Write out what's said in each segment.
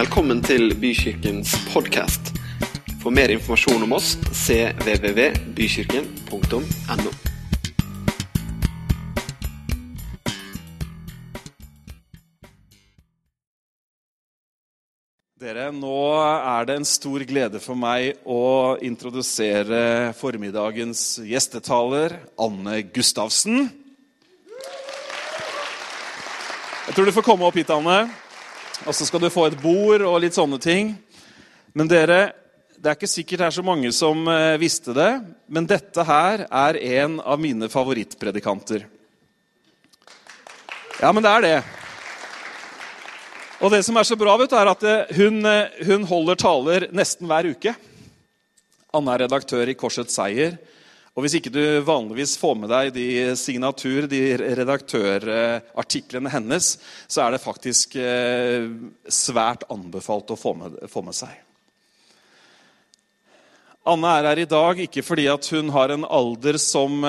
Velkommen til Bykirkens podkast. For mer informasjon om oss cvvvbykirken.no. Dere, nå er det en stor glede for meg å introdusere formiddagens gjestetaler, Anne Gustavsen. Jeg tror du får komme opp hit, Anne. Og så skal du få et bord og litt sånne ting. Men dere, det er ikke sikkert det er så mange som eh, visste det, men dette her er en av mine favorittpredikanter. Ja, men det er det. Og det som er så bra, vet du, er at eh, hun, eh, hun holder taler nesten hver uke. Anne er redaktør i Korsets Seier. Og hvis ikke du vanligvis får med deg de signatur, de redaktørartiklene hennes, så er det faktisk eh, svært anbefalt å få med, få med seg. Anne er her i dag ikke fordi hun har en alder som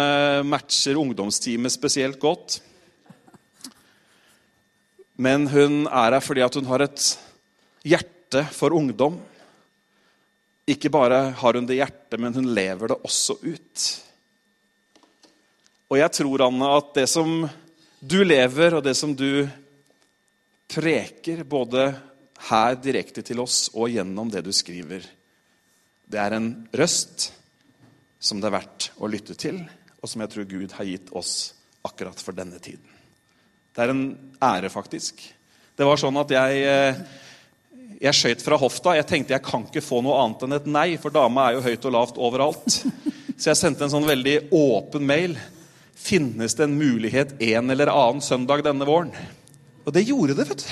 matcher ungdomsteamet spesielt godt. Men hun er her fordi hun har et hjerte for ungdom. Ikke bare har hun det hjertet, men hun lever det også ut. Og jeg tror, Anne, at det som du lever, og det som du preker, både her direkte til oss og gjennom det du skriver, det er en røst som det er verdt å lytte til, og som jeg tror Gud har gitt oss akkurat for denne tiden. Det er en ære, faktisk. Det var sånn at jeg eh, jeg skøyt fra hofta. Jeg tenkte jeg kan ikke få noe annet enn et nei, for dama er jo høyt og lavt overalt. Så jeg sendte en sånn veldig åpen mail. Finnes det en mulighet en eller annen søndag denne våren? Og det gjorde det, vet du.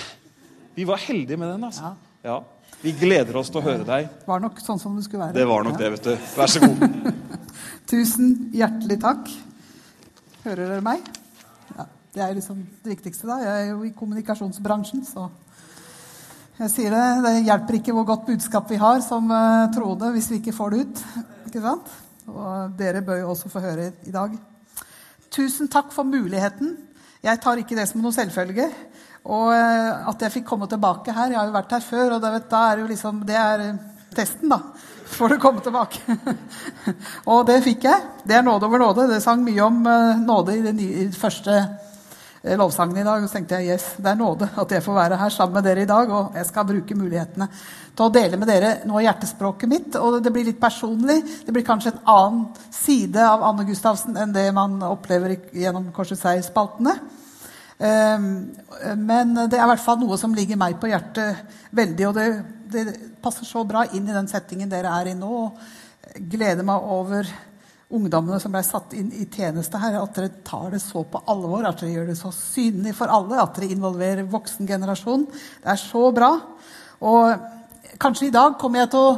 Vi var heldige med den. altså. Ja. Vi gleder oss til å høre deg. Det var nok sånn som det skulle være. Det var nok det, vet du. Vær så god. Tusen hjertelig takk. Hører dere meg? Det er liksom det viktigste. da. Jeg er jo i kommunikasjonsbransjen, så jeg sier det. Det hjelper ikke hvor godt budskap vi har som uh, troende hvis vi ikke får det ut. Ikke sant? Og dere bør jo også få høre i dag. Tusen takk for muligheten. Jeg tar ikke det som noe selvfølge. Og uh, at jeg fikk komme tilbake her. Jeg har jo vært her før, og det, vet, da er det jo liksom Det er testen, da. Får du komme tilbake. og det fikk jeg. Det er nåde over nåde. Det sang mye om nåde i det nye, i første Eh, lovsangen i dag. Og så tenkte jeg yes, det er nåde at jeg får være her sammen med dere i dag. Og jeg skal bruke mulighetene til å dele med dere noe av hjertespråket mitt. Og det blir litt personlig. Det blir kanskje en annen side av Anne Gustavsen enn det man opplever gjennom Korsets Seierspaltene. Ehm, men det er i hvert fall noe som ligger meg på hjertet veldig. Og det, det passer så bra inn i den settingen dere er i nå. Jeg gleder meg over ungdommene som ble satt inn i tjeneste her, at dere tar det så på alvor, at dere gjør det så synlig for alle, at dere involverer voksengenerasjonen. Det er så bra. Og kanskje i dag kommer jeg til å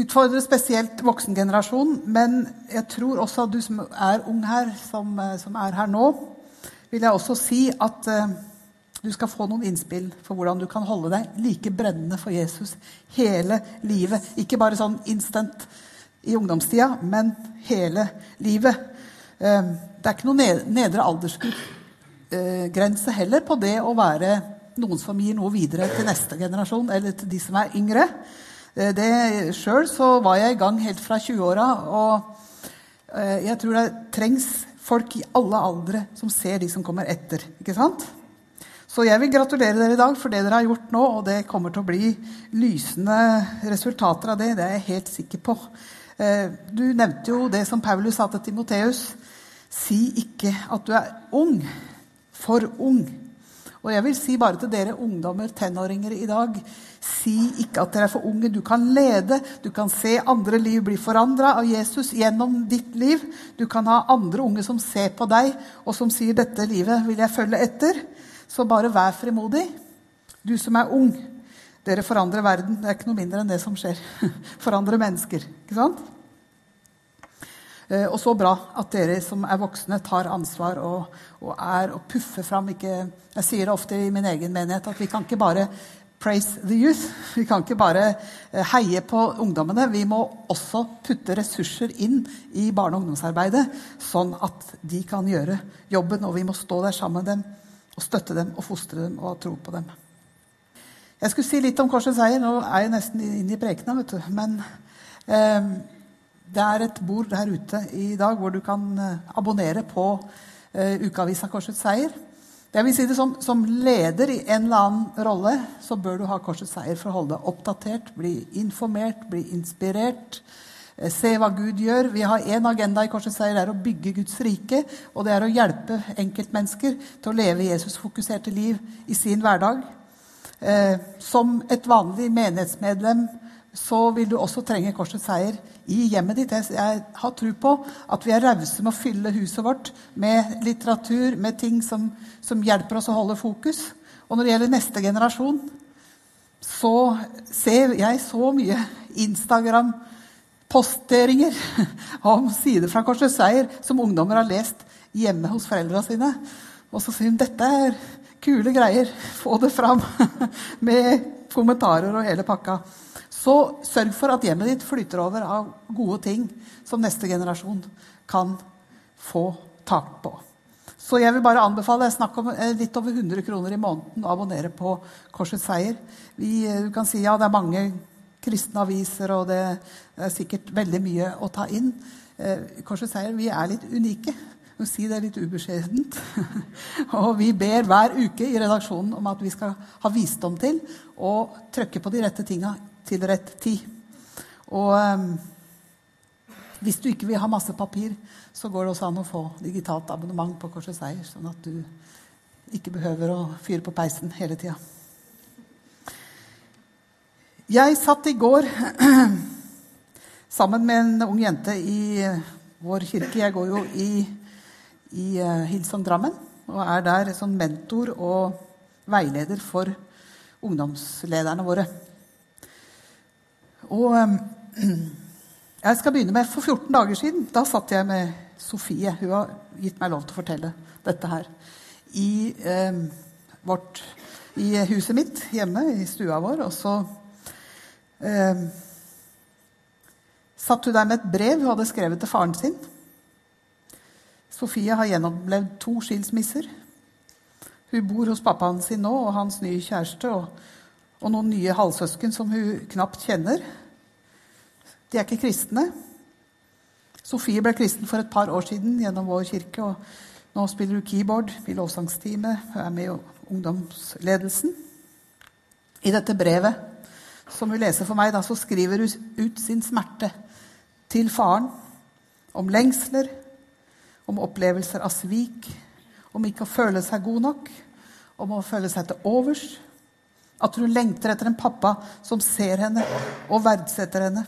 utfordre spesielt voksengenerasjonen, men jeg tror også at du som er ung her, som, som er her nå, vil jeg også si at uh, du skal få noen innspill for hvordan du kan holde deg like brennende for Jesus hele livet. Ikke bare sånn instant i ungdomstida, men hele livet. Ehm, det er ikke noen nedre aldersgrense heller på det å være noen som gir noe videre til neste generasjon, eller til de som er yngre. Eh, det Sjøl var jeg i gang helt fra 20-åra, og eh, jeg tror det trengs folk i alle aldre som ser de som kommer etter. ikke sant? Så jeg vil gratulere dere i dag for det dere har gjort nå, og det kommer til å bli lysende resultater av det. Det er jeg helt sikker på. Eh, du nevnte jo det som Paulus sa til Timoteus. Si ikke at du er ung, for ung. Og jeg vil si bare til dere ungdommer, tenåringer i dag Si ikke at dere er for unge. Du kan lede. Du kan se andre liv bli forandra av Jesus gjennom ditt liv. Du kan ha andre unge som ser på deg, og som sier 'Dette livet vil jeg følge etter'. Så bare vær frimodig, du som er ung. Dere forandrer verden. Det er ikke noe mindre enn det som skjer. Forandrer mennesker. Ikke sant? Eh, og så bra at dere som er voksne, tar ansvar og, og er og puffer fram. Ikke, jeg sier det ofte i min egen menighet at vi kan ikke bare praise the youth. Vi kan ikke bare eh, heie på ungdommene. Vi må også putte ressurser inn i barne- og ungdomsarbeidet, sånn at de kan gjøre jobben. Og vi må stå der sammen med dem og støtte dem og fostre dem og ha tro på dem. Jeg skulle si litt om Korsets seier. Nå er jeg nesten inne i prekena, vet du. Men eh, det er et bord der ute i dag hvor du kan eh, abonnere på eh, ukeavisa Korsets seier. Jeg vil si det som, som, leder i en eller annen rolle så bør du ha Korsets seier for å holde deg oppdatert, bli informert, bli inspirert. Eh, se hva Gud gjør. Vi har én agenda i Korsets seier. Det er å bygge Guds rike. Og det er å hjelpe enkeltmennesker til å leve Jesus-fokuserte liv i sin hverdag. Eh, som et vanlig menighetsmedlem så vil du også trenge korsets seier i hjemmet ditt. Jeg har tro på at vi er rause med å fylle huset vårt med litteratur, med ting som, som, hjelper oss å holde fokus. Og når det gjelder neste generasjon, så ser jeg så mye Instagram-posteringer om sider fra Korsets seier som ungdommer har lest hjemme hos foreldra sine. Og så sier hun dette er kule greier. Få det fram med kommentarer og hele pakka. Så sørg for at hjemmet ditt flyter over av gode ting som neste generasjon kan få tak på. Så jeg vil bare anbefale snakk om eh, litt over 100 kroner i måneden å abonnere på Korsets seier. Vi, eh, du kan si ja, det er mange kristne aviser, og det er sikkert veldig mye å ta inn. Eh, Korsets seier, vi er litt unike må si det litt ubeskjedent. og vi ber hver uke i redaksjonen om at vi skal ha visdom til å trykke på de rette tinga til rett tid. Og um, hvis du ikke vil ha masse papir, så går det også an å få digitalt abonnement på Korsets Seier, sånn at du ikke behøver å fyre på peisen hele tida. Jeg satt i går sammen med en ung jente i vår kirke. Jeg går jo i i eh, Drammen. Og er der som mentor og veileder for ungdomslederne våre. Og eh, jeg skal begynne med For 14 dager siden da satt jeg med Sofie. Hun har gitt meg lov til å fortelle dette her. I, eh, vårt, i huset mitt hjemme, i stua vår. Og så eh, satt hun der med et brev hun hadde skrevet til faren sin. Sofie har gjennomlevd to skilsmisser. Hun bor hos pappaen sin nå og hans nye kjæreste og, og noen nye halvsøsken som hun knapt kjenner. De er ikke kristne. Sofie ble kristen for et par år siden gjennom vår kirke. og Nå spiller hun keyboard i lovsangsteamet. Hun er med i ungdomsledelsen. I dette brevet som hun leser for meg, da, så skriver hun ut sin smerte til faren om lengsler, om opplevelser av svik, om ikke å føle seg god nok, om å føle seg til overs. At hun lengter etter en pappa som ser henne og verdsetter henne.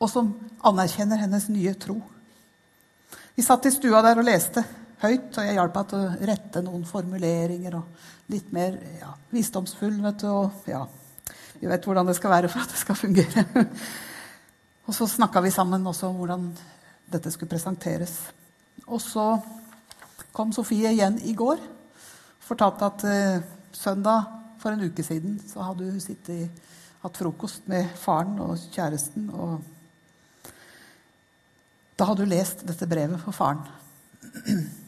Og som anerkjenner hennes nye tro. Vi satt i stua der og leste høyt, og jeg hjalp henne å rette noen formuleringer. og Litt mer ja, visdomsfull, vet du. Og ja, vi vet hvordan det skal være for at det skal fungere. Og så snakka vi sammen også om hvordan dette skulle presenteres. Og så kom Sofie igjen i går. og Fortalte at eh, søndag for en uke siden så hadde hun sittet, hatt frokost med faren og kjæresten. Og da hadde hun lest dette brevet for faren.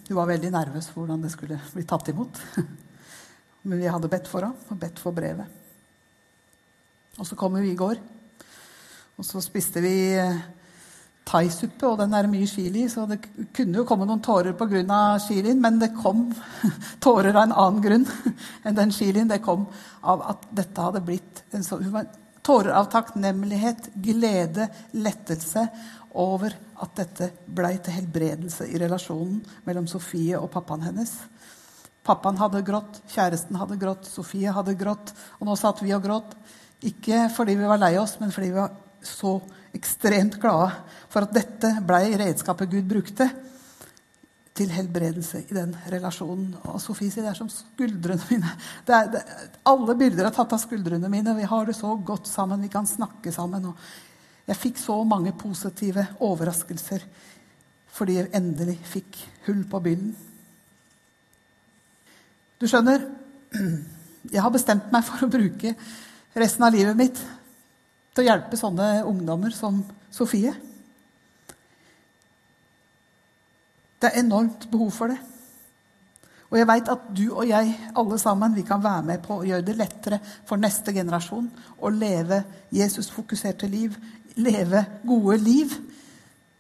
Hun var veldig nervøs for hvordan det skulle bli tatt imot. Men vi hadde bedt for ham og bedt for brevet. Og så kom hun i går. Og så spiste vi eh, thaisuppe, og den er mye chili, så det kunne jo komme noen tårer pga. chilien, men det kom tårer av en annen grunn enn den chilien. Det kom av at dette hadde blitt en sånn Tårer av takknemlighet, glede, lettelse over at dette blei til helbredelse i relasjonen mellom Sofie og pappaen hennes. Pappaen hadde grått, kjæresten hadde grått, Sofie hadde grått, og nå satt vi og gråt. Ikke fordi vi var lei oss, men fordi vi var så ekstremt glade for at dette ble redskapet Gud brukte til helbredelse i den relasjonen. Og Sofie sier det er som skuldrene mine. Det er, det, alle bilder er tatt av skuldrene mine. Vi har det så godt sammen. Vi kan snakke sammen. Og jeg fikk så mange positive overraskelser fordi jeg endelig fikk hull på byllen. Du skjønner, jeg har bestemt meg for å bruke resten av livet mitt til å hjelpe sånne ungdommer som Sofie. Det er enormt behov for det. Og jeg veit at du og jeg, alle sammen, vi kan være med på å gjøre det lettere for neste generasjon å leve Jesus-fokuserte liv, leve gode liv,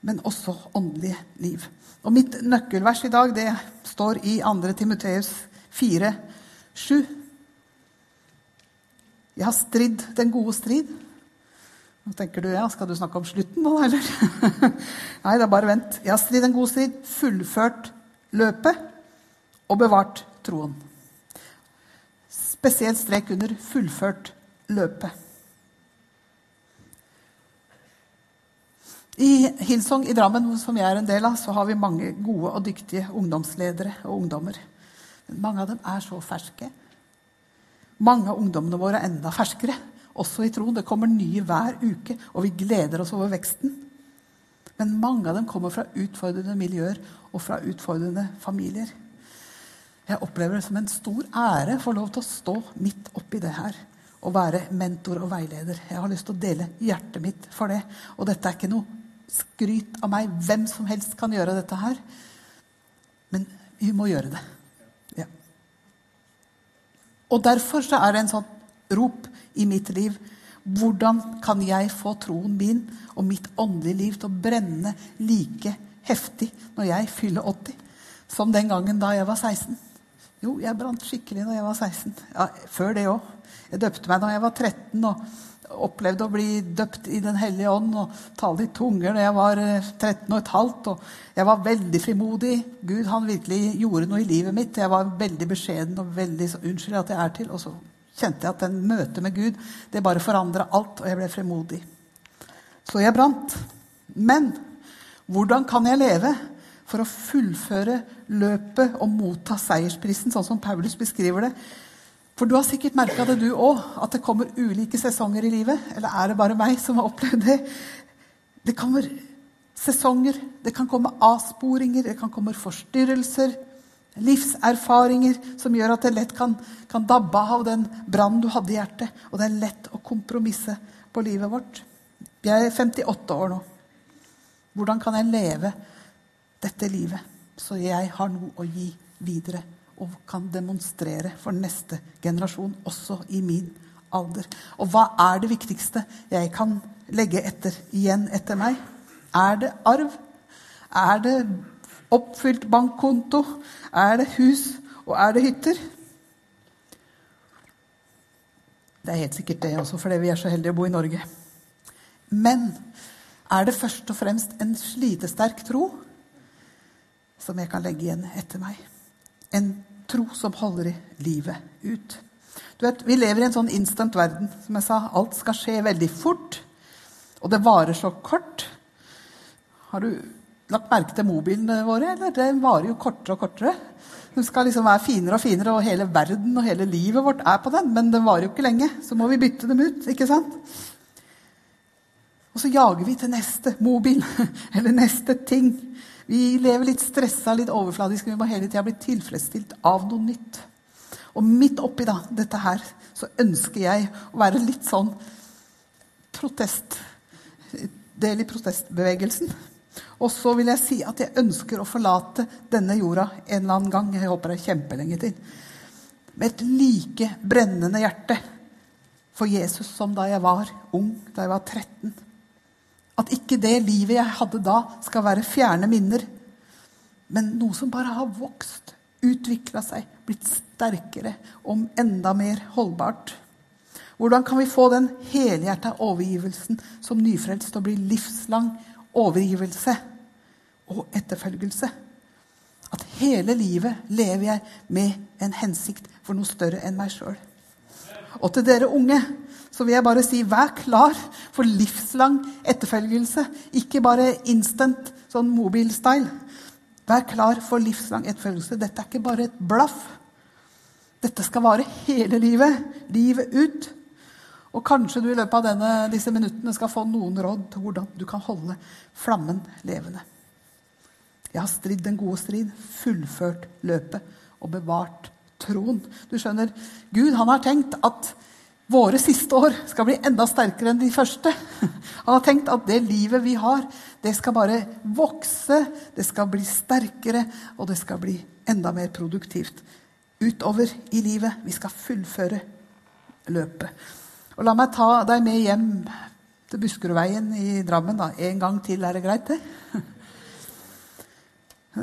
men også åndelige liv. Og mitt nøkkelvers i dag det står i 2. Timoteus 4, 7. Jeg har stridd den gode strid. Nå tenker du, ja, Skal du snakke om slutten nå, eller? Nei, det er bare vent. Jeg har stridd en god strid, fullført løpet og bevart troen. Spesielt strek under 'fullført løpet'. I Hillsong i Drammen, som jeg er en del av, så har vi mange gode og dyktige ungdomsledere og ungdommer. Men mange av dem er så ferske. Mange av ungdommene våre er enda ferskere også i troen. Det kommer nye hver uke, og vi gleder oss over veksten. Men mange av dem kommer fra utfordrende miljøer og fra utfordrende familier. Jeg opplever det som en stor ære å få lov til å stå midt oppi det her og være mentor og veileder. Jeg har lyst til å dele hjertet mitt for det. Og dette er ikke noe skryt av meg. Hvem som helst kan gjøre dette her. Men vi må gjøre det. Ja. Og derfor så er det en sånn rop i mitt liv. Hvordan kan jeg få troen min og mitt åndelige liv til å brenne like heftig når jeg fyller 80, som den gangen da jeg var 16? Jo, jeg brant skikkelig da jeg var 16. Ja, før det òg. Jeg døpte meg da jeg var 13 og opplevde å bli døpt i Den hellige ånd og tale i tunger da jeg var 13 15. og. Jeg var veldig frimodig. Gud han virkelig gjorde noe i livet mitt. Jeg var veldig beskjeden og veldig Unnskyld at jeg er til. Og så kjente jeg at den møtet med Gud det bare forandra alt, og jeg ble frimodig. Så jeg brant. Men hvordan kan jeg leve for å fullføre løpet og motta seiersprisen, sånn som Paulus beskriver det? For du har sikkert merka det, du òg, at det kommer ulike sesonger i livet. Eller er det bare meg som har opplevd det? Det kommer sesonger, det kan komme avsporinger, det kan komme forstyrrelser. Livserfaringer som gjør at det lett kan, kan dabbe av den brannen du hadde i hjertet. Og det er lett å kompromisse på livet vårt. Jeg er 58 år nå. Hvordan kan jeg leve dette livet så jeg har noe å gi videre og kan demonstrere for neste generasjon, også i min alder? Og hva er det viktigste jeg kan legge etter, igjen etter meg? Er det arv? Er det oppfylt bankkonto? Er det hus, og er det hytter? Det er helt sikkert det også, fordi vi er så heldige å bo i Norge. Men er det først og fremst en slitesterk tro som jeg kan legge igjen etter meg? En tro som holder livet ut. Du vet, Vi lever i en sånn instant verden. Som jeg sa, alt skal skje veldig fort. Og det varer så kort. Har du lagt merke til mobilene våre? eller? Det varer jo kortere og kortere. Den skal liksom være finere og finere, og hele verden og hele livet vårt er på den. Men den varer jo ikke lenge. Så må vi bytte dem ut. ikke sant? Og så jager vi til neste mobil eller neste ting. Vi lever litt stressa, litt overfladisk. Vi må hele tida bli tilfredsstilt av noe nytt. Og midt oppi da, dette her så ønsker jeg å være litt sånn protest Del i protestbevegelsen. Og så vil jeg si at jeg ønsker å forlate denne jorda en eller annen gang. Jeg håper det er kjempelenge til. Med et like brennende hjerte for Jesus som da jeg var ung, da jeg var 13. At ikke det livet jeg hadde da, skal være fjerne minner, men noe som bare har vokst, utvikla seg, blitt sterkere og enda mer holdbart. Hvordan kan vi få den helhjerta overgivelsen som nyfrelst og bli livslang overgivelse og etterfølgelse. At hele livet lever jeg med en hensikt for noe større enn meg sjøl. Og til dere unge så vil jeg bare si vær klar for livslang etterfølgelse. Ikke bare instant, sånn mobilstyle. Vær klar for livslang etterfølgelse. Dette er ikke bare et blaff. Dette skal vare hele livet. Livet ut. Og kanskje du i løpet av denne, disse minuttene skal få noen råd til hvordan du kan holde flammen levende. Jeg har stridd den gode strid, fullført løpet og bevart troen. Du skjønner, Gud han har tenkt at våre siste år skal bli enda sterkere enn de første. Han har tenkt at det livet vi har, det skal bare vokse, det skal bli sterkere, og det skal bli enda mer produktivt utover i livet. Vi skal fullføre løpet. Og la meg ta deg med hjem til Buskerudveien i Drammen da. en gang til. Er det greit, det?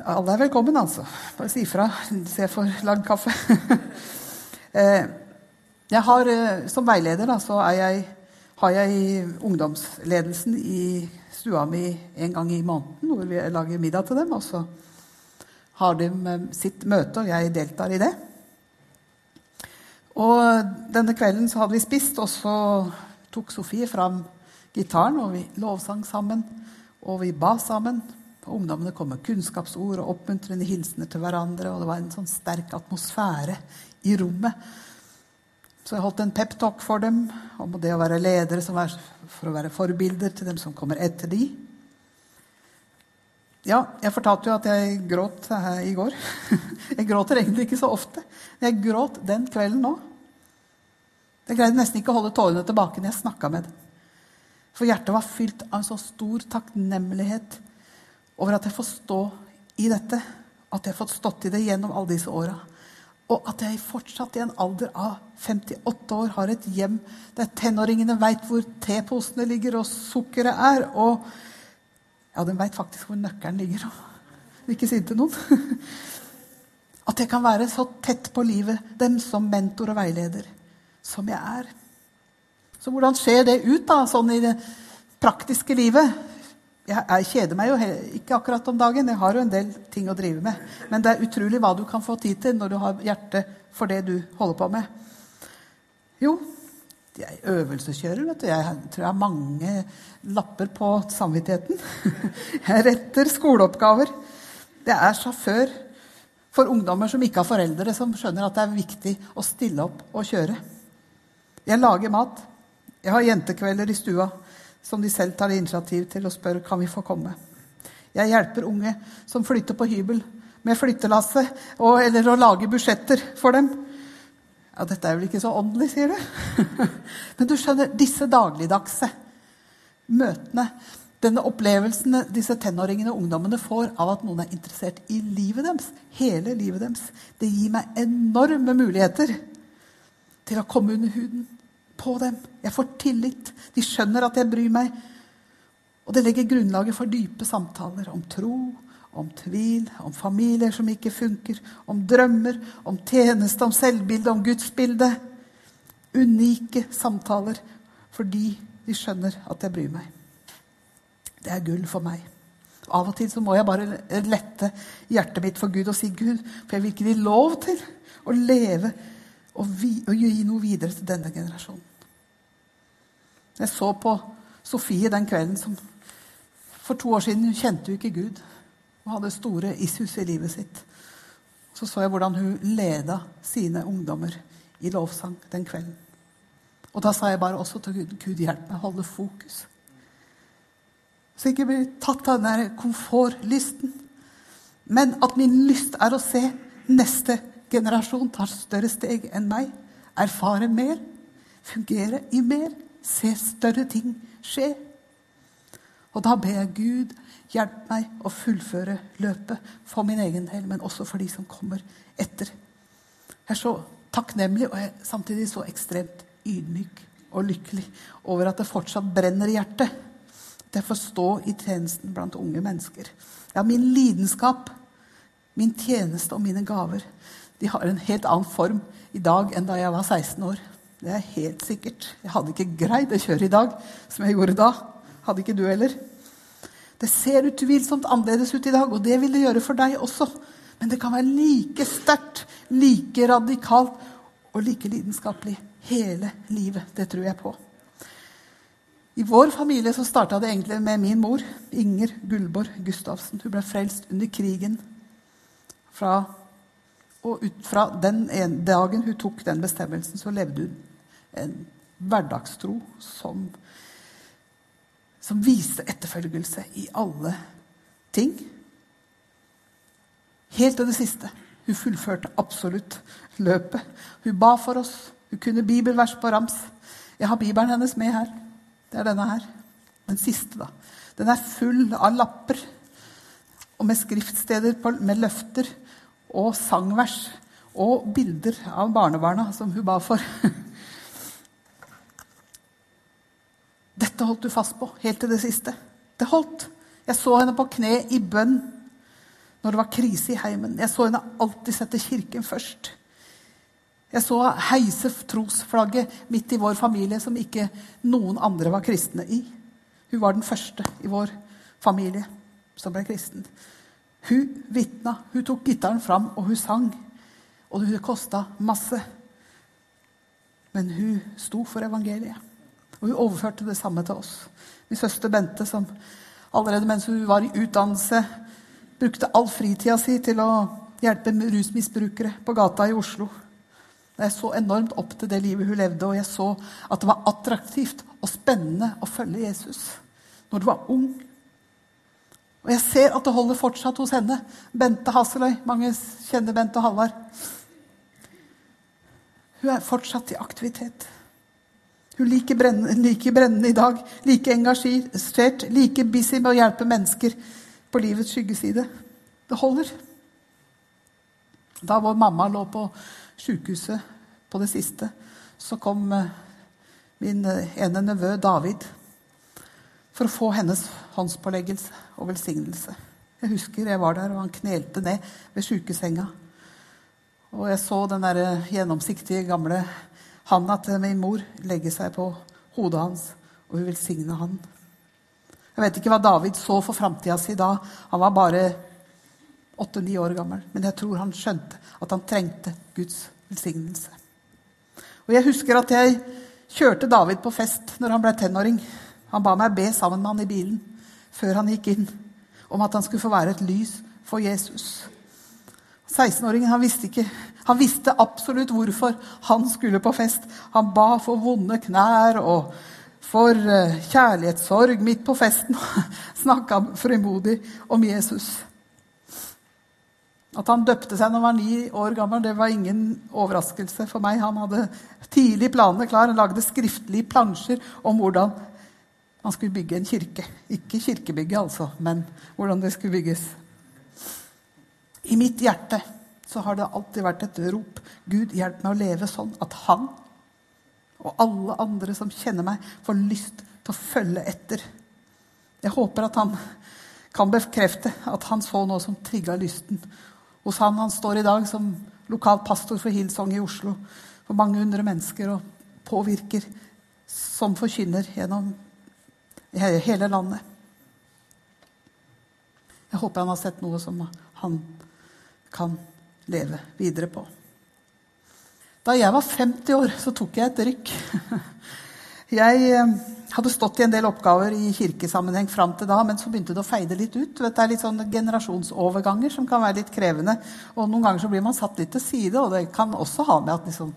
Alle er velkommen, altså. Bare si ifra jeg får lagd kaffe. Eh, jeg har, eh, som veileder da, så jeg, har jeg ungdomsledelsen i stua mi en gang i måneden, hvor vi lager middag til dem. Og så har de sitt møte, og jeg deltar i det. Og denne kvelden så hadde vi spist, og så tok Sofie fram gitaren, og vi lovsang sammen, og vi ba sammen. Ungdommene kom med kunnskapsord og oppmuntrende hilsener til hverandre. Og det var en sånn sterk atmosfære i rommet. Så jeg holdt en peptalk for dem om det å være ledere for å være forbilder til dem som kommer etter de. Ja, jeg fortalte jo at jeg gråt i går. Jeg gråter egentlig ikke så ofte. Men jeg gråt den kvelden nå. Jeg greide nesten ikke å holde tårene tilbake når jeg snakka med dem. For hjertet var fylt av en så stor takknemlighet over at jeg får stå i dette. At jeg har fått stått i det gjennom alle disse åra. Og at jeg fortsatt i en alder av 58 år har et hjem der tenåringene veit hvor teposene ligger og sukkeret er. Og ja, de veit faktisk hvor nøkkelen ligger. Og ikke si det til noen. At jeg kan være så tett på livet dem som mentor og veileder som jeg er. Så hvordan ser det ut da, sånn i det praktiske livet? Jeg, jeg kjeder meg jo ikke akkurat om dagen. Jeg har jo en del ting å drive med. Men det er utrolig hva du kan få tid til når du har hjerte for det du holder på med. Jo, jeg øvelseskjører. vet du. Jeg tror jeg har mange lapper på samvittigheten. Jeg retter skoleoppgaver. Det er sjåfør for ungdommer som ikke har foreldre, som skjønner at det er viktig å stille opp og kjøre. Jeg lager mat. Jeg har jentekvelder i stua som de selv tar initiativ til og spør kan vi få komme. Jeg hjelper unge som flytter på hybel, med flyttelasset eller å lage budsjetter for dem. Ja, dette er vel ikke så åndelig, sier du? Men du skjønner, disse dagligdagse møtene, denne opplevelsen disse tenåringene og ungdommene får av at noen er interessert i livet deres, hele livet deres, det gir meg enorme muligheter til å komme under huden på dem. Jeg får tillit. De skjønner at jeg bryr meg. Og det legger grunnlaget for dype samtaler om tro, om tvil, om familier som ikke funker, om drømmer, om tjeneste, om selvbilde, om gudsbilde. Unike samtaler fordi de skjønner at jeg bryr meg. Det er gull for meg. Av og til så må jeg bare lette hjertet mitt for Gud og si Gud, for jeg vil ikke gi lov til å leve og, vi, og gi noe videre til denne generasjonen. Jeg så på Sofie den kvelden som for to år siden hun kjente jo ikke Gud og hadde store issues i livet sitt. Så så jeg hvordan hun leda sine ungdommer i lovsang den kvelden. Og da sa jeg bare også til Gud Gud, hjelp meg å holde fokus. Så ikke bli tatt av den der komfortlysten. Men at min lyst er å se neste generasjon ta større steg enn meg. Erfare mer. Fungere i mer se større ting skje. Og da ber jeg Gud hjelp meg å fullføre løpet for min egen del, men også for de som kommer etter. Jeg er så takknemlig og er samtidig så ekstremt ydmyk og lykkelig over at det fortsatt brenner i hjertet. Det får stå i tjenesten blant unge mennesker. Ja, min lidenskap, min tjeneste og mine gaver de har en helt annen form i dag enn da jeg var 16 år. Det er helt sikkert. Jeg hadde ikke greid å kjøre i dag som jeg gjorde da. Hadde ikke du heller. Det ser utvilsomt annerledes ut i dag, og det vil det gjøre for deg også. Men det kan være like sterkt, like radikalt og like lidenskapelig hele livet. Det tror jeg på. I vår familie så starta det egentlig med min mor, Inger Gullborg Gustavsen. Hun ble frelst under krigen. Fra, og ut fra den dagen hun tok den bestemmelsen, så levde hun en hverdagstro som, som viste etterfølgelse i alle ting. Helt til det siste. Hun fullførte absolutt løpet. Hun ba for oss. Hun kunne bibelvers på rams. Jeg har bibelen hennes med her. Det er denne her. Den siste, da. Den er full av lapper og med skriftsteder med løfter og sangvers og bilder av barnebarna som hun ba for. Dette holdt du fast på helt til det siste. Det holdt. Jeg så henne på kne i bønn når det var krise i heimen. Jeg så henne alltid sette kirken først. Jeg så heise trosflagget midt i vår familie som ikke noen andre var kristne i. Hun var den første i vår familie som ble kristen. Hun vitna, hun tok gitaren fram, og hun sang. Og det kosta masse. Men hun sto for evangeliet. Og hun overførte det samme til oss. Min søster Bente, som allerede mens hun var i utdannelse, brukte all fritida si til å hjelpe rusmisbrukere på gata i Oslo. Jeg så enormt opp til det livet hun levde, og jeg så at det var attraktivt og spennende å følge Jesus når du var ung. Og jeg ser at det holder fortsatt hos henne. Bente Hasseløy. Mange kjenner Bente og Halvard. Hun er fortsatt i aktivitet. Hun liker brennende, like brennende i dag, like engasjert, like busy med å hjelpe mennesker på livets skyggeside. Det holder. Da vår mamma lå på sjukehuset på det siste, så kom eh, min eh, ene nevø David for å få hennes håndspåleggelse og velsignelse. Jeg husker jeg var der, og han knelte ned ved sjukesenga. Og jeg så den der eh, gjennomsiktige, gamle handa til min mor legge seg på hodet hans, og hun velsigne han. Jeg vet ikke hva David så for framtida si da. Han var bare åtte-ni år gammel. Men jeg tror han skjønte at han trengte Guds velsignelse. Og Jeg husker at jeg kjørte David på fest når han ble tenåring. Han ba meg be sammen med han i bilen før han gikk inn, om at han skulle få være et lys for Jesus. 16-åringen han visste ikke, han visste absolutt hvorfor han skulle på fest. Han ba for vonde knær og for eh, kjærlighetssorg midt på festen. Snakka frimodig om Jesus. At han døpte seg når han var ni år gammel, det var ingen overraskelse for meg. Han hadde tidlig planene klar. Han lagde skriftlige plansjer om hvordan man skulle bygge en kirke. Ikke kirkebygget, altså, men hvordan det skulle bygges. I mitt hjerte så har det alltid vært et rop. Gud, hjelp meg å leve sånn at han og alle andre som kjenner meg, får lyst til å følge etter. Jeg håper at han kan bekrefte at han så noe som trigga lysten hos han. Han står i dag som lokal pastor for Hillsong i Oslo for mange hundre mennesker og påvirker som forkynner gjennom hele landet. Jeg håper han har sett noe som han kan leve videre på. Da jeg var 50 år, så tok jeg et rykk. Jeg eh, hadde stått i en del oppgaver i kirkesammenheng fram til da, men så begynte det å feide litt ut. Det er litt sånn generasjonsoverganger som kan være litt krevende. Og noen ganger så blir man satt litt til side, og det kan også ha med at liksom,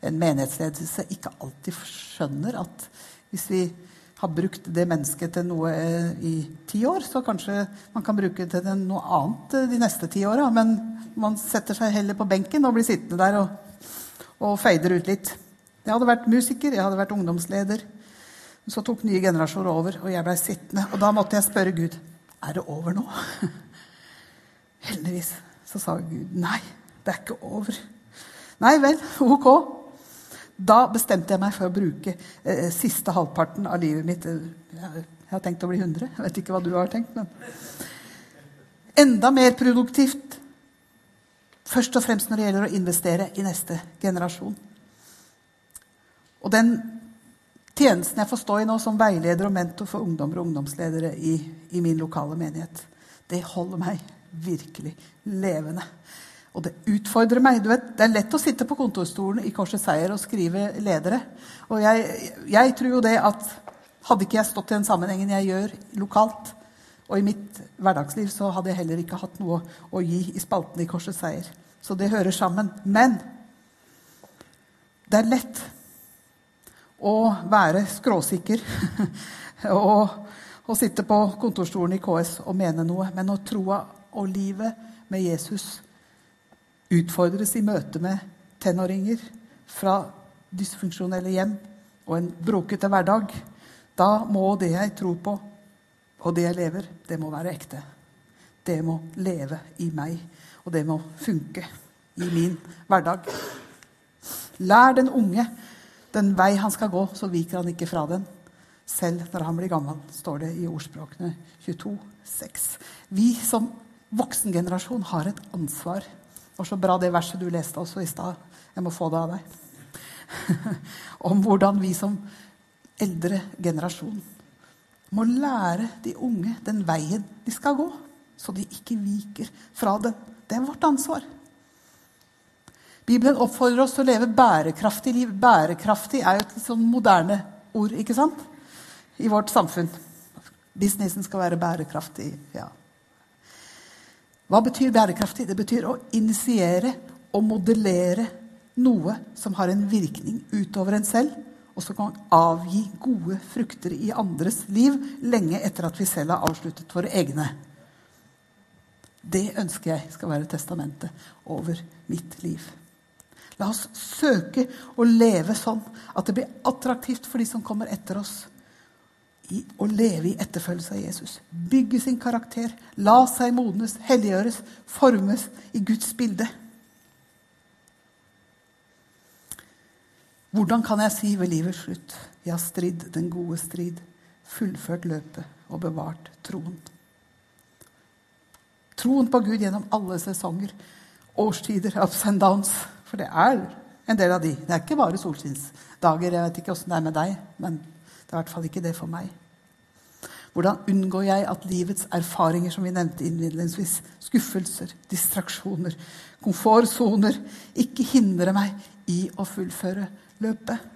en menighetsledelse ikke alltid skjønner at hvis vi har brukt det mennesket til noe eh, i ti år, så kanskje man kan bruke det til noe annet eh, de neste ti åra. Men man setter seg heller på benken og blir sittende der og, og feider ut litt. Jeg hadde vært musiker, jeg hadde vært ungdomsleder. Så tok nye generasjoner over, og jeg blei sittende. Og da måtte jeg spørre Gud er det over nå. Heldigvis så sa Gud nei, det er ikke over. Nei vel, ok. Da bestemte jeg meg for å bruke eh, siste halvparten av livet mitt. Jeg, har tenkt å bli 100. Jeg vet ikke hva du har tenkt, men Enda mer produktivt. Først og fremst når det gjelder å investere i neste generasjon. Og den tjenesten jeg får stå i nå som veileder og mentor for ungdommer og ungdomsledere i, i min lokale menighet, det holder meg virkelig levende. Og det utfordrer meg. Du vet, Det er lett å sitte på kontorstolen i Korset Seier og skrive ledere. Og jeg, jeg, tror jo det at hadde ikke jeg stått i den sammenhengen jeg gjør lokalt, og i mitt hverdagsliv, så hadde jeg heller ikke hatt noe å gi i spalten i Korset Seier. Så det hører sammen. Men det er lett å være skråsikker og, og, sitte på kontorstolen i KS og mene noe. Men når troa og livet med Jesus utfordres i møte med tenåringer fra dysfunksjonelle hjem og en brokete hverdag, da må det jeg tror på, og det jeg lever, det må være ekte. Det må leve i meg. Og det må funke i min hverdag. Lær den unge den vei han skal gå, så viker han ikke fra den. Selv når han blir gammel, står det i ordspråkene 22, 6. Vi som voksengenerasjon har et ansvar. Var så bra det verset du leste også i stad. Jeg må få det av deg. Om hvordan vi som eldre generasjon må lære de unge den veien de skal gå, så de ikke viker fra den. Det er vårt ansvar. Bibelen oppfordrer oss til å leve bærekraftig liv. Bærekraftig er jo et sånn moderne ord ikke sant? i vårt samfunn. Businessen skal være bærekraftig. ja. Hva betyr bærekraftig? Det betyr å initiere og modellere noe som har en virkning utover en selv, og som kan avgi gode frukter i andres liv lenge etter at vi selv har avsluttet våre egne. Det ønsker jeg skal være testamentet over mitt liv. La oss søke å leve sånn at det blir attraktivt for de som kommer etter oss, i å leve i etterfølgelse av Jesus. Bygge sin karakter, la seg modnes, helliggjøres, formes i Guds bilde. Hvordan kan jeg si ved livets slutt jeg har stridd den gode strid, fullført løpet og bevart troen? Troen på Gud gjennom alle sesonger, årstider, ups and downs. For det er en del av de. Det er ikke bare solskinnsdager. Jeg vet ikke åssen det er med deg, men det er i hvert fall ikke det for meg. Hvordan unngår jeg at livets erfaringer, som vi nevnte innledningsvis, skuffelser, distraksjoner, komfortsoner, ikke hindrer meg i å fullføre løpet?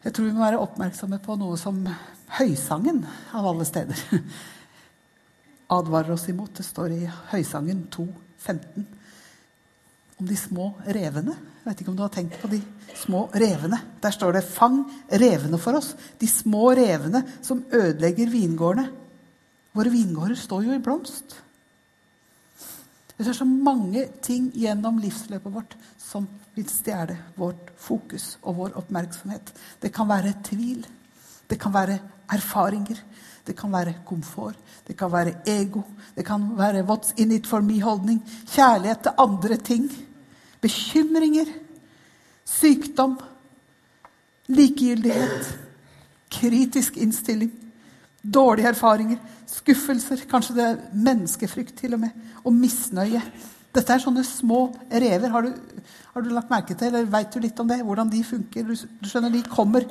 Jeg tror vi må være oppmerksomme på noe som Høysangen, av alle steder, advarer oss imot. Det står i Høysangen 2, 15 om de små revene. Jeg vet ikke om du har tenkt på de små revene. Der står det 'Fang revene for oss'. De små revene som ødelegger vingårdene. Våre vingårder står jo i blomst. Det er så mange ting gjennom livsløpet vårt som vil stjele vårt fokus og vår oppmerksomhet. Det kan være tvil. Det kan være erfaringer. Det kan være komfort. Det kan være ego. Det kan være 'what's in it for me'-holdning. Kjærlighet til andre ting bekymringer, sykdom, likegyldighet, kritisk innstilling, dårlige erfaringer, skuffelser, kanskje det er menneskefrykt til og med, og misnøye. Dette er sånne små rever. Har du, har du lagt merke til, eller veit du litt om det? Hvordan de funker? Du, du skjønner, De kommer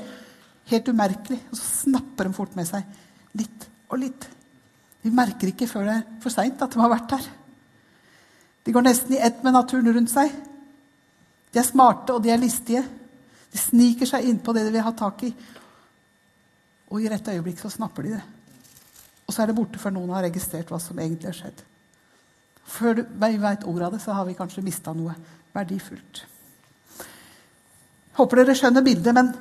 helt umerkelig, og så snapper de fort med seg litt og litt. Vi merker ikke før det er for seint at de har vært der. De går nesten i ett med naturen rundt seg. De er smarte, og de er listige. De sniker seg innpå det de vil ha tak i. Og i rett øyeblikk så snapper de det. Og så er det borte før noen har registrert hva som egentlig har skjedd. Før vi veit ordet av det, så har vi kanskje mista noe verdifullt. Håper dere skjønner bildet, men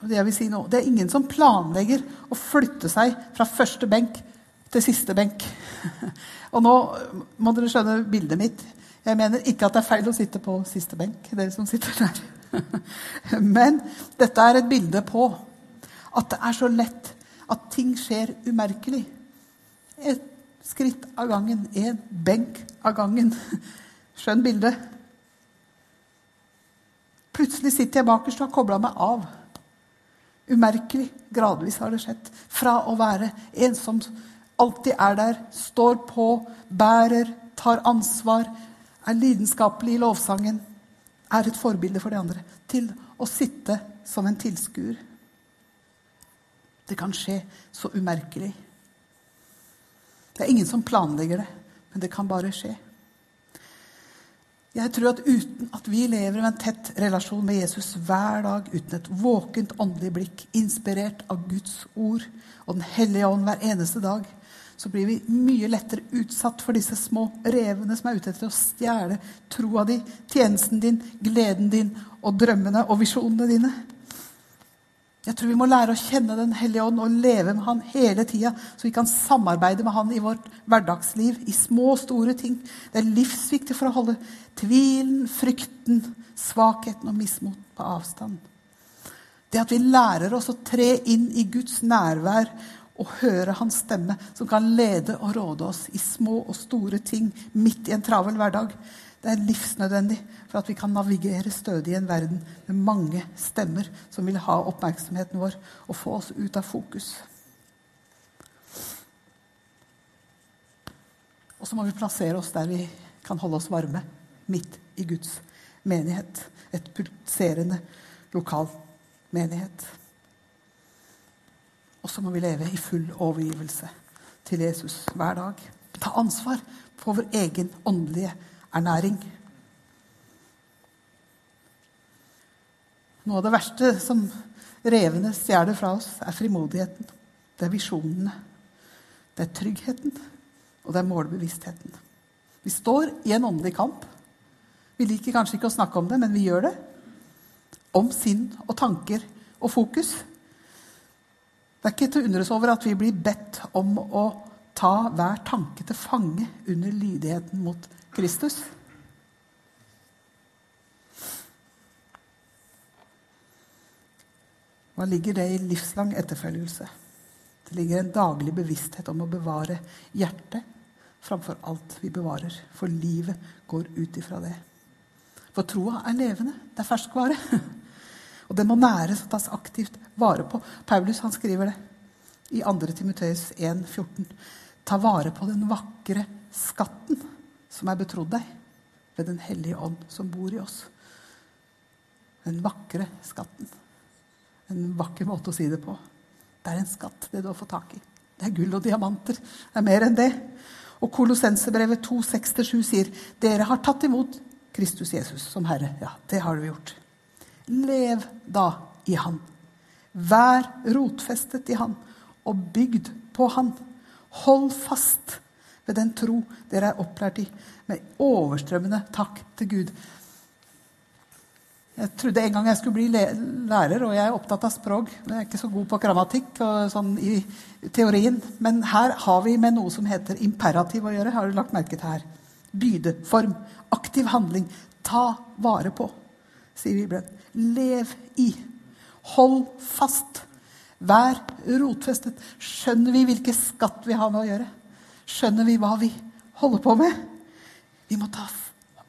det, jeg vil si nå, det er ingen som planlegger å flytte seg fra første benk til siste benk. Og nå må dere skjønne bildet mitt. Jeg mener ikke at det er feil å sitte på siste benk, dere som sitter der. Men dette er et bilde på at det er så lett at ting skjer umerkelig. Et skritt av gangen, en benk av gangen. Skjønn bilde. Plutselig sitter jeg bakerst og har kobla meg av. Umerkelig. Gradvis har det skjedd. Fra å være en som alltid er der, står på, bærer, tar ansvar, er lidenskapelig i lovsangen, er et forbilde for de andre, til å sitte som en tilskuer. Det kan skje så umerkelig. Det er ingen som planlegger det, men det kan bare skje. Jeg tror at uten at vi lever med en tett relasjon med Jesus hver dag, uten et våkent åndelig blikk, inspirert av Guds ord og Den hellige ånd hver eneste dag, så blir vi mye lettere utsatt for disse små revene som er ute etter å stjele troa di, tjenesten din, gleden din og drømmene og visjonene dine. Jeg tror vi må lære å kjenne Den hellige ånd og leve med Han hele tida, så vi kan samarbeide med Han i vårt hverdagsliv, i små og store ting. Det er livsviktig for å holde tvilen, frykten, svakheten og mismot på avstand. Det at vi lærer oss å tre inn i Guds nærvær og høre hans stemme, som kan lede og råde oss i små og store ting midt i en travel hverdag. Det er livsnødvendig for at vi kan navigere stødig i en verden med mange stemmer som vil ha oppmerksomheten vår og få oss ut av fokus. Og så må vi plassere oss der vi kan holde oss varme, midt i Guds menighet. Et pulserende lokal menighet. Og så må vi leve i full overgivelse til Jesus hver dag. Ta ansvar for vår egen åndelige ernæring. Noe av det verste som revene stjeler fra oss, er frimodigheten. Det er visjonene. Det er tryggheten, og det er målbevisstheten. Vi står i en åndelig kamp. Vi liker kanskje ikke å snakke om det, men vi gjør det. Om sinn og tanker og fokus. Det er ikke til å undres over at vi blir bedt om å ta hver tanke til fange under lydigheten mot Kristus. Hva ligger det i livslang etterfølgelse? Det ligger en daglig bevissthet om å bevare hjertet framfor alt vi bevarer. For livet går ut ifra det. For troa er levende. Det er ferskvare. Og det må næres og tas aktivt vare på. Paulus han skriver det i 2. Timoteus 1,14. Ta vare på den vakre skatten som er betrodd deg ved Den hellige ånd som bor i oss. Den vakre skatten. En vakker måte å si det på. Det er en skatt, det du har fått tak i. Det er gull og diamanter. Det er mer enn det. Og Kolossensebrevet 2,6-7 sier dere har tatt imot Kristus Jesus som Herre. Ja, det har du gjort. Lev da i Han. Vær rotfestet i Han og bygd på Han. Hold fast ved den tro dere er opplært i, med overstrømmende takk til Gud. Jeg trodde en gang jeg skulle bli lærer, og jeg er opptatt av språk. Men Jeg er ikke så god på grammatikk og sånn i teorien. Men her har vi med noe som heter imperativ å gjøre. Har du lagt merke til her? Bydeform. Aktiv handling. Ta vare på, sier Bibelen. Lev i. Hold fast. Vær rotfestet. Skjønner vi hvilken skatt vi har med å gjøre? Skjønner vi hva vi holder på med? Vi må ta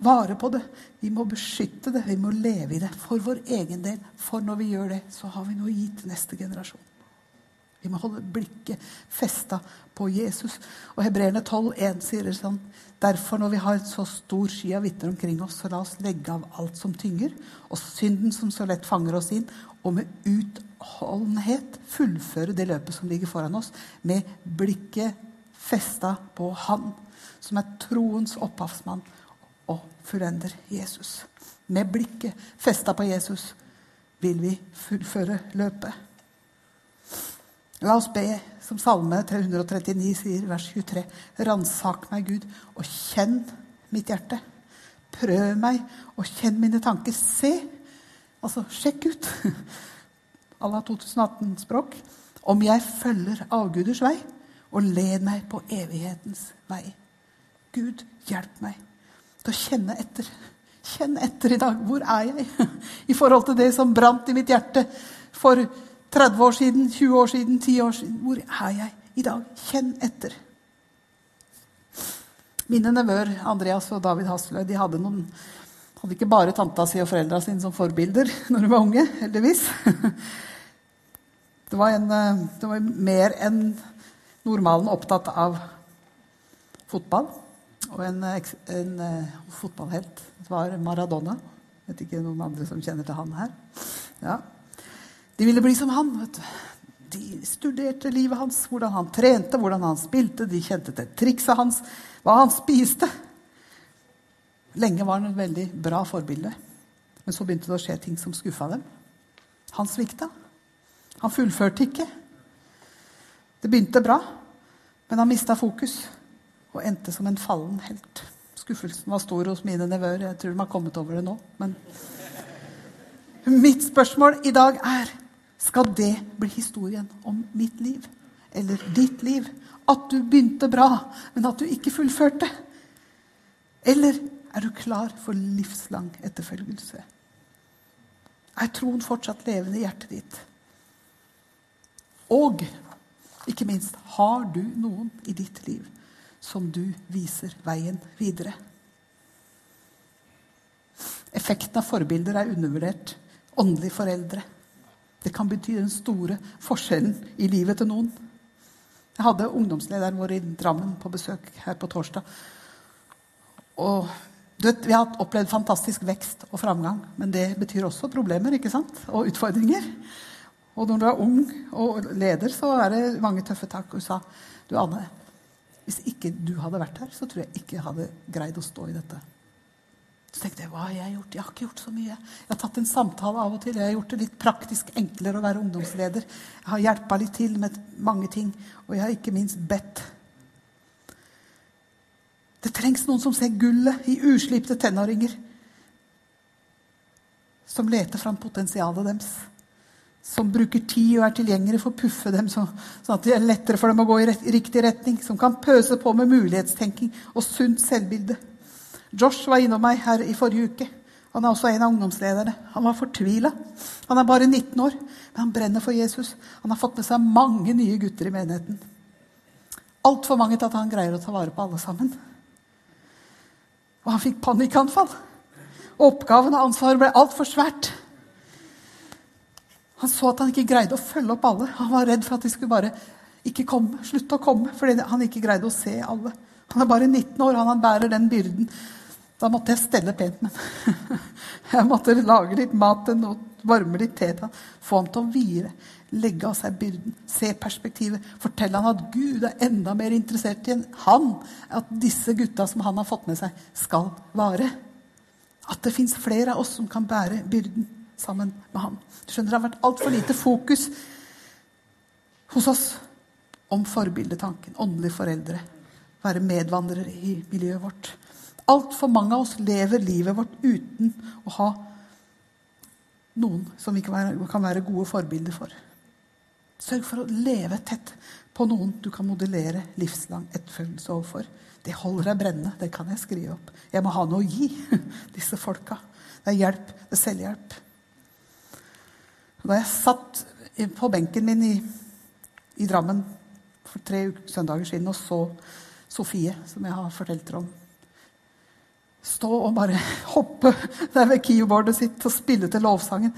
vare på det. Vi må beskytte det, vi må leve i det for vår egen del. For når vi gjør det, så har vi noe gitt neste generasjon. Vi må holde blikket festa på Jesus. Og Hebreerne 12,1 sier det sånn Derfor, når vi har et så stor sky av vitner omkring oss, så la oss legge av alt som tynger, og synden som så lett fanger oss inn, og med utholdenhet fullføre det løpet som ligger foran oss, med blikket festa på Han, som er troens opphavsmann og fullender Jesus. Med blikket festa på Jesus vil vi fullføre løpet. La oss be, som Salme 339 sier, vers 23. Ransak meg, Gud, og kjenn mitt hjerte. Prøv meg og kjenn mine tanker. Se! Altså, sjekk ut. Allah 2018-språk. Om jeg følger avguders vei og led meg på evighetens vei. Gud, hjelp meg til å kjenne etter. Kjenn etter i dag. Hvor er jeg i forhold til det som brant i mitt hjerte for 30 år siden, 20 år siden, 10 år siden? Hvor er jeg i dag? Kjenn etter. Mine nevøer Andreas og David Hasløy de hadde, noen, hadde ikke bare tanta si og foreldra sine som forbilder når de var unge, heldigvis. Det var, en, det var mer enn normalen opptatt av fotball og en, en uh, fotballhelt. Det var Maradona. Jeg vet ikke noen andre som kjenner til han her. Ja. De ville bli som han. vet du. De studerte livet hans, hvordan han trente, hvordan han spilte. De kjente til trikset hans, hva han spiste. Lenge var han et veldig bra forbilde. Men så begynte det å skje ting som skuffa dem. Han svikta. Han fullførte ikke. Det begynte bra, men han mista fokus og endte som en fallen helt. Skuffelsen var stor hos mine nevøer. Jeg tror de har kommet over det nå. Men mitt spørsmål i dag er skal det bli historien om mitt liv? Eller ditt liv? At du begynte bra, men at du ikke fullførte? Eller er du klar for livslang etterfølgelse? Er troen fortsatt levende i hjertet ditt? Og Ikke minst, har du noen i ditt liv som du viser veien videre? Effekten av forbilder er undervurdert. Åndelige foreldre. Det kan bety den store forskjellen i livet til noen. Jeg hadde ungdomslederen vår i Drammen på besøk her på torsdag. Og vet, Vi har opplevd fantastisk vekst og framgang, men det betyr også problemer ikke sant? og utfordringer. Og når du er ung og leder, så er det mange tøffe tak. Hun sa du Anne, hvis ikke du hadde vært her, så tror jeg ikke jeg hadde greid å stå i dette. Så tenkte jeg hva har jeg gjort? Jeg har ikke gjort så mye. Jeg har tatt en samtale av og til. Jeg har gjort det litt praktisk enklere å være ungdomsleder. Jeg har hjelpa litt til med mange ting. Og jeg har ikke minst bedt. Det trengs noen som ser gullet i uslipte tenåringer. Som leter fram potensialet deres. Som bruker tid og er tilgjengelig for å puffe dem, sånn at det er lettere for dem å gå i riktig retning. Som kan pøse på med mulighetstenking og sunt selvbilde. Josh var innom meg her i forrige uke. Han er også en av ungdomslederne. Han var fortvila. Han er bare 19 år, men han brenner for Jesus. Han har fått med seg mange nye gutter i menigheten. Altfor mange til at han greier å ta vare på alle sammen. Og han fikk panikkanfall. Oppgaven og ansvaret ble altfor svært. Han så at han ikke greide å følge opp alle. Han var redd for at de skulle bare ikke komme, slutte å komme, fordi han ikke greide å se alle. Han er bare 19 år, han bærer den byrden. Da måtte jeg stelle pent med ham. Jeg måtte lage litt mat til ham, varme litt te til ham. Få ham til å hvile, legge av seg byrden, se perspektivet. Fortelle ham at Gud er enda mer interessert i han. At disse gutta som han har fått med seg, skal vare. At det fins flere av oss som kan bære byrden sammen med ham. Du skjønner, Det har vært altfor lite fokus hos oss om forbildetanken, åndelige foreldre. Være medvandrere i miljøet vårt. Altfor mange av oss lever livet vårt uten å ha noen som vi kan være, gode forbilder for. Sørg for å leve tett på noen du kan modellere livslang etterfølgelse overfor. Det holder deg brennende. Det kan jeg skrive opp. Jeg må ha noe å gi disse folka. Det er hjelp. Det er selvhjelp. Da jeg satt på benken min i, i Drammen for tre søndager siden og så Sofie, som jeg har fortalt dere om stå og bare hoppe der ved keyboardet sitt og spille til lovsangen.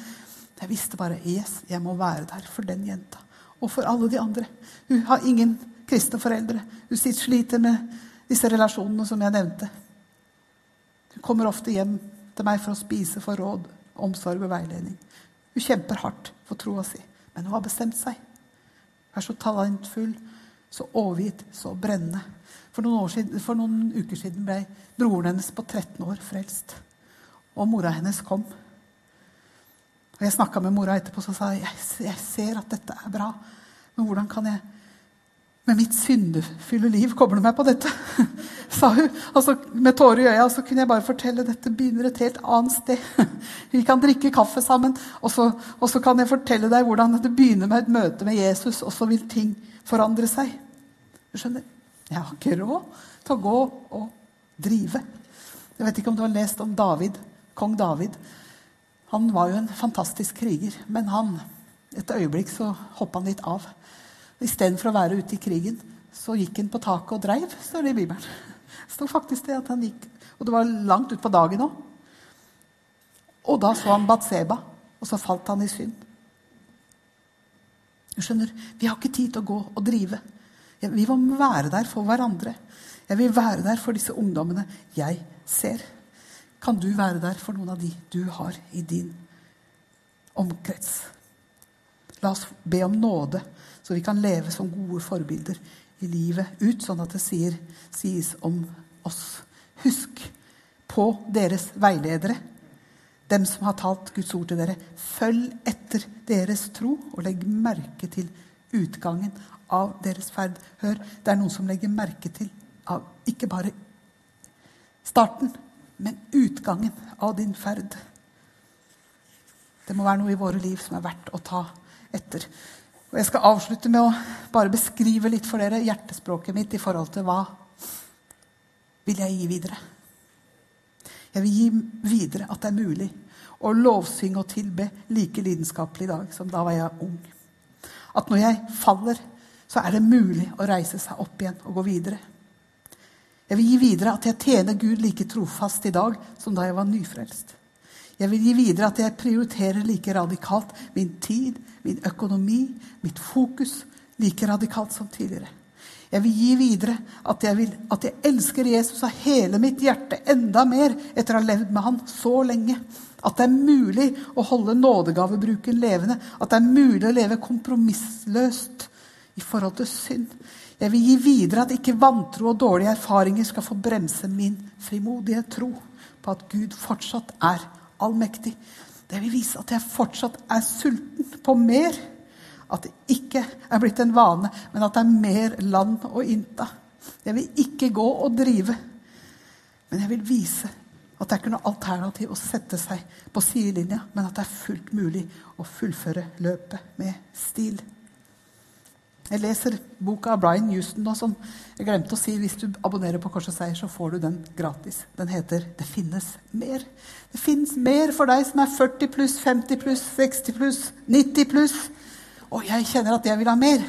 Jeg visste bare yes, jeg må være der for den jenta. Og for alle de andre. Hun har ingen kristne foreldre. Hun sitter, sliter med disse relasjonene som jeg nevnte. Hun kommer ofte hjem til meg for å spise, for råd, omsorg og veiledning. Hun kjemper hardt for troa si, men hun har bestemt seg. Hun er så talentfull, så overgitt, så brennende. For noen, siden, for noen, uker siden ble broren hennes på 13 år frelst. Og mora hennes kom. Og Jeg snakka med mora etterpå og sa jeg, jeg ser at dette er bra. Men hvordan kan jeg med mitt syndefylle liv koble meg på dette? sa hun. Altså, med tårer i øya så kunne jeg bare fortelle dette begynner et helt annet sted. Vi kan drikke kaffe sammen, og så, og så kan jeg fortelle deg hvordan det begynner med et møte med Jesus, og så vil ting forandre seg. Du skjønner? Jeg har ikke råd til å gå og drive. Jeg vet ikke om du har lest om David, kong David. Han var jo en fantastisk kriger, men han et øyeblikk så hoppa han litt av. Istedenfor å være ute i krigen, så gikk han på taket og dreiv, står det i Bibelen. Det står faktisk det at han gikk, Og det var langt utpå dagen òg. Og da så han Batseba, og så falt han i synd. Du skjønner, Vi har ikke tid til å gå og drive. Vi må være der for hverandre. Jeg vil være der for disse ungdommene jeg ser. Kan du være der for noen av de du har i din omkrets? La oss be om nåde, så vi kan leve som gode forbilder i livet ut, sånn at det sier, sies om oss. Husk på deres veiledere, dem som har talt Guds ord til dere. Følg etter deres tro, og legg merke til utgangen av deres ferd. Hør, det er noen som legger merke til av ikke bare starten, men utgangen av din ferd. Det må være noe i våre liv som er verdt å ta etter. Og Jeg skal avslutte med å bare beskrive litt for dere hjertespråket mitt i forhold til hva vil jeg gi videre. Jeg vil gi videre at det er mulig å lovsynge og tilbe like lidenskapelig i dag som da var jeg ung. At når jeg faller, så er det mulig å reise seg opp igjen og gå videre. Jeg vil gi videre at jeg tjener Gud like trofast i dag som da jeg var nyfrelst. Jeg vil gi videre at jeg prioriterer like radikalt min tid, min økonomi, mitt fokus like radikalt som tidligere. Jeg vil gi videre at jeg, vil, at jeg elsker Jesus av hele mitt hjerte enda mer etter å ha levd med han så lenge. At det er mulig å holde nådegavebruken levende. At det er mulig å leve kompromissløst i forhold til synd. Jeg vil gi videre at ikke vantro og dårlige erfaringer skal få bremse min frimodige tro på at Gud fortsatt er allmektig. Det vil vise at jeg fortsatt er sulten på mer at det ikke er blitt en vane, men at det er mer land å innta. Jeg vil ikke gå og drive, men jeg vil vise at det er ikke noe alternativ å sette seg på sidelinja, men at det er fullt mulig å fullføre løpet med stil. Jeg leser boka av Brian Houston nå, som jeg glemte å si. Hvis du abonnerer på Kors og Seier, så får du den gratis. Den heter 'Det finnes mer'. Det finnes mer for deg som er 40 pluss, 50 pluss, 60 pluss, 90 pluss. Og jeg kjenner at jeg vil ha mer.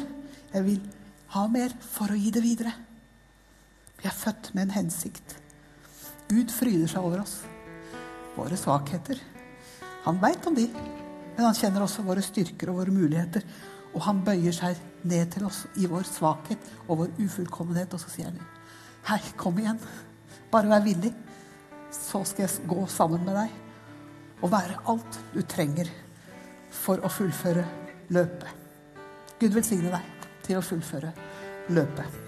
Jeg vil ha mer for å gi det videre. Vi er født med en hensikt. Gud fryder seg over oss. Våre svakheter. Han veit om de, men han kjenner også våre styrker og våre muligheter. Og han bøyer seg ned til oss i vår svakhet og vår ufullkommenhet. Og så sier han, 'Hei, kom igjen. Bare vær villig. Så skal jeg gå sammen med deg og være alt du trenger for å fullføre løpet. Gud velsigne deg til å fullføre løpet.